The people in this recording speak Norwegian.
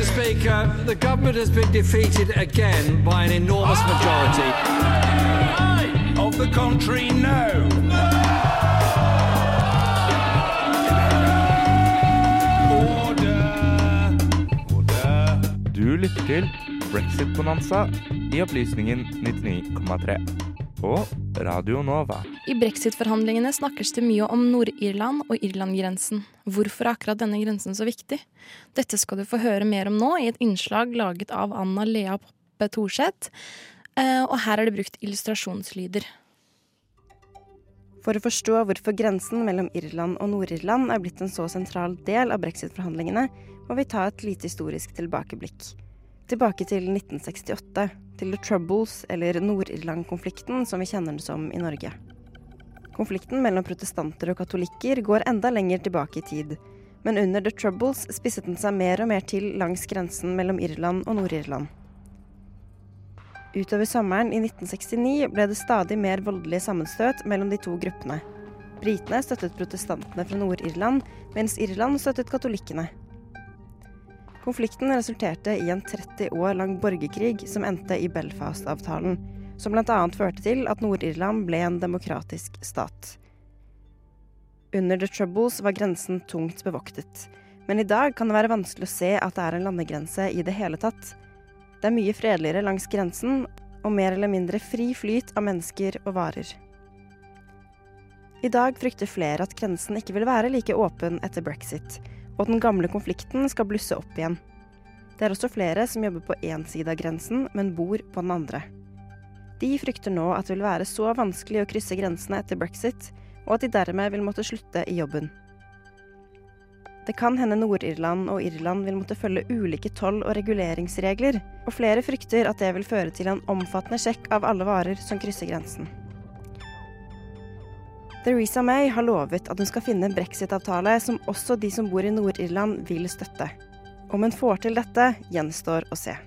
Mr. Speaker, the government has been defeated again by an enormous majority. Of the country, no. Order. Order. Du lytter til Brexit-bonanza i opplysningen 99,3 på Radio Nova. I brexit-forhandlingene snakkes det mye om Nord-Irland og Irland-grensen. Hvorfor er akkurat denne grensen så viktig? Dette skal du få høre mer om nå i et innslag laget av Anna Lea Poppe Thorseth. Eh, Og her er det brukt illustrasjonslyder. For å forstå hvorfor grensen mellom Irland og Nord-Irland er blitt en så sentral del av brexit-forhandlingene, må vi ta et lite historisk tilbakeblikk. Tilbake til 1968, til The Troubles, eller Nord-Irland-konflikten som vi kjenner den som i Norge. Konflikten mellom protestanter og katolikker går enda lenger tilbake i tid, men under The Troubles spisset den seg mer og mer til langs grensen mellom Irland og Nord-Irland. Utover sommeren i 1969 ble det stadig mer voldelige sammenstøt mellom de to gruppene. Britene støttet protestantene fra Nord-Irland, mens Irland støttet katolikkene. Konflikten resulterte i en 30 år lang borgerkrig som endte i Belfast-avtalen, som bl.a. førte til at Nord-Irland ble en demokratisk stat. Under The Troubles var grensen tungt bevoktet, men i dag kan det være vanskelig å se at det er en landegrense i det hele tatt. Det er mye fredeligere langs grensen, og mer eller mindre fri flyt av mennesker og varer. I dag frykter flere at grensen ikke vil være like åpen etter brexit, og den gamle konflikten skal blusse opp igjen. Det er også flere som jobber på én side av grensen, men bor på den andre. De frykter nå at det vil være så vanskelig å krysse grensene etter brexit, og at de dermed vil måtte slutte i jobben. Det kan hende Nord-Irland og Irland vil måtte følge ulike toll- og reguleringsregler, og flere frykter at det vil føre til en omfattende sjekk av alle varer som krysser grensen. Theresa May har lovet at hun skal finne en brexit-avtale som også de som bor i Nord-Irland vil støtte. Om hun får til dette, gjenstår å se.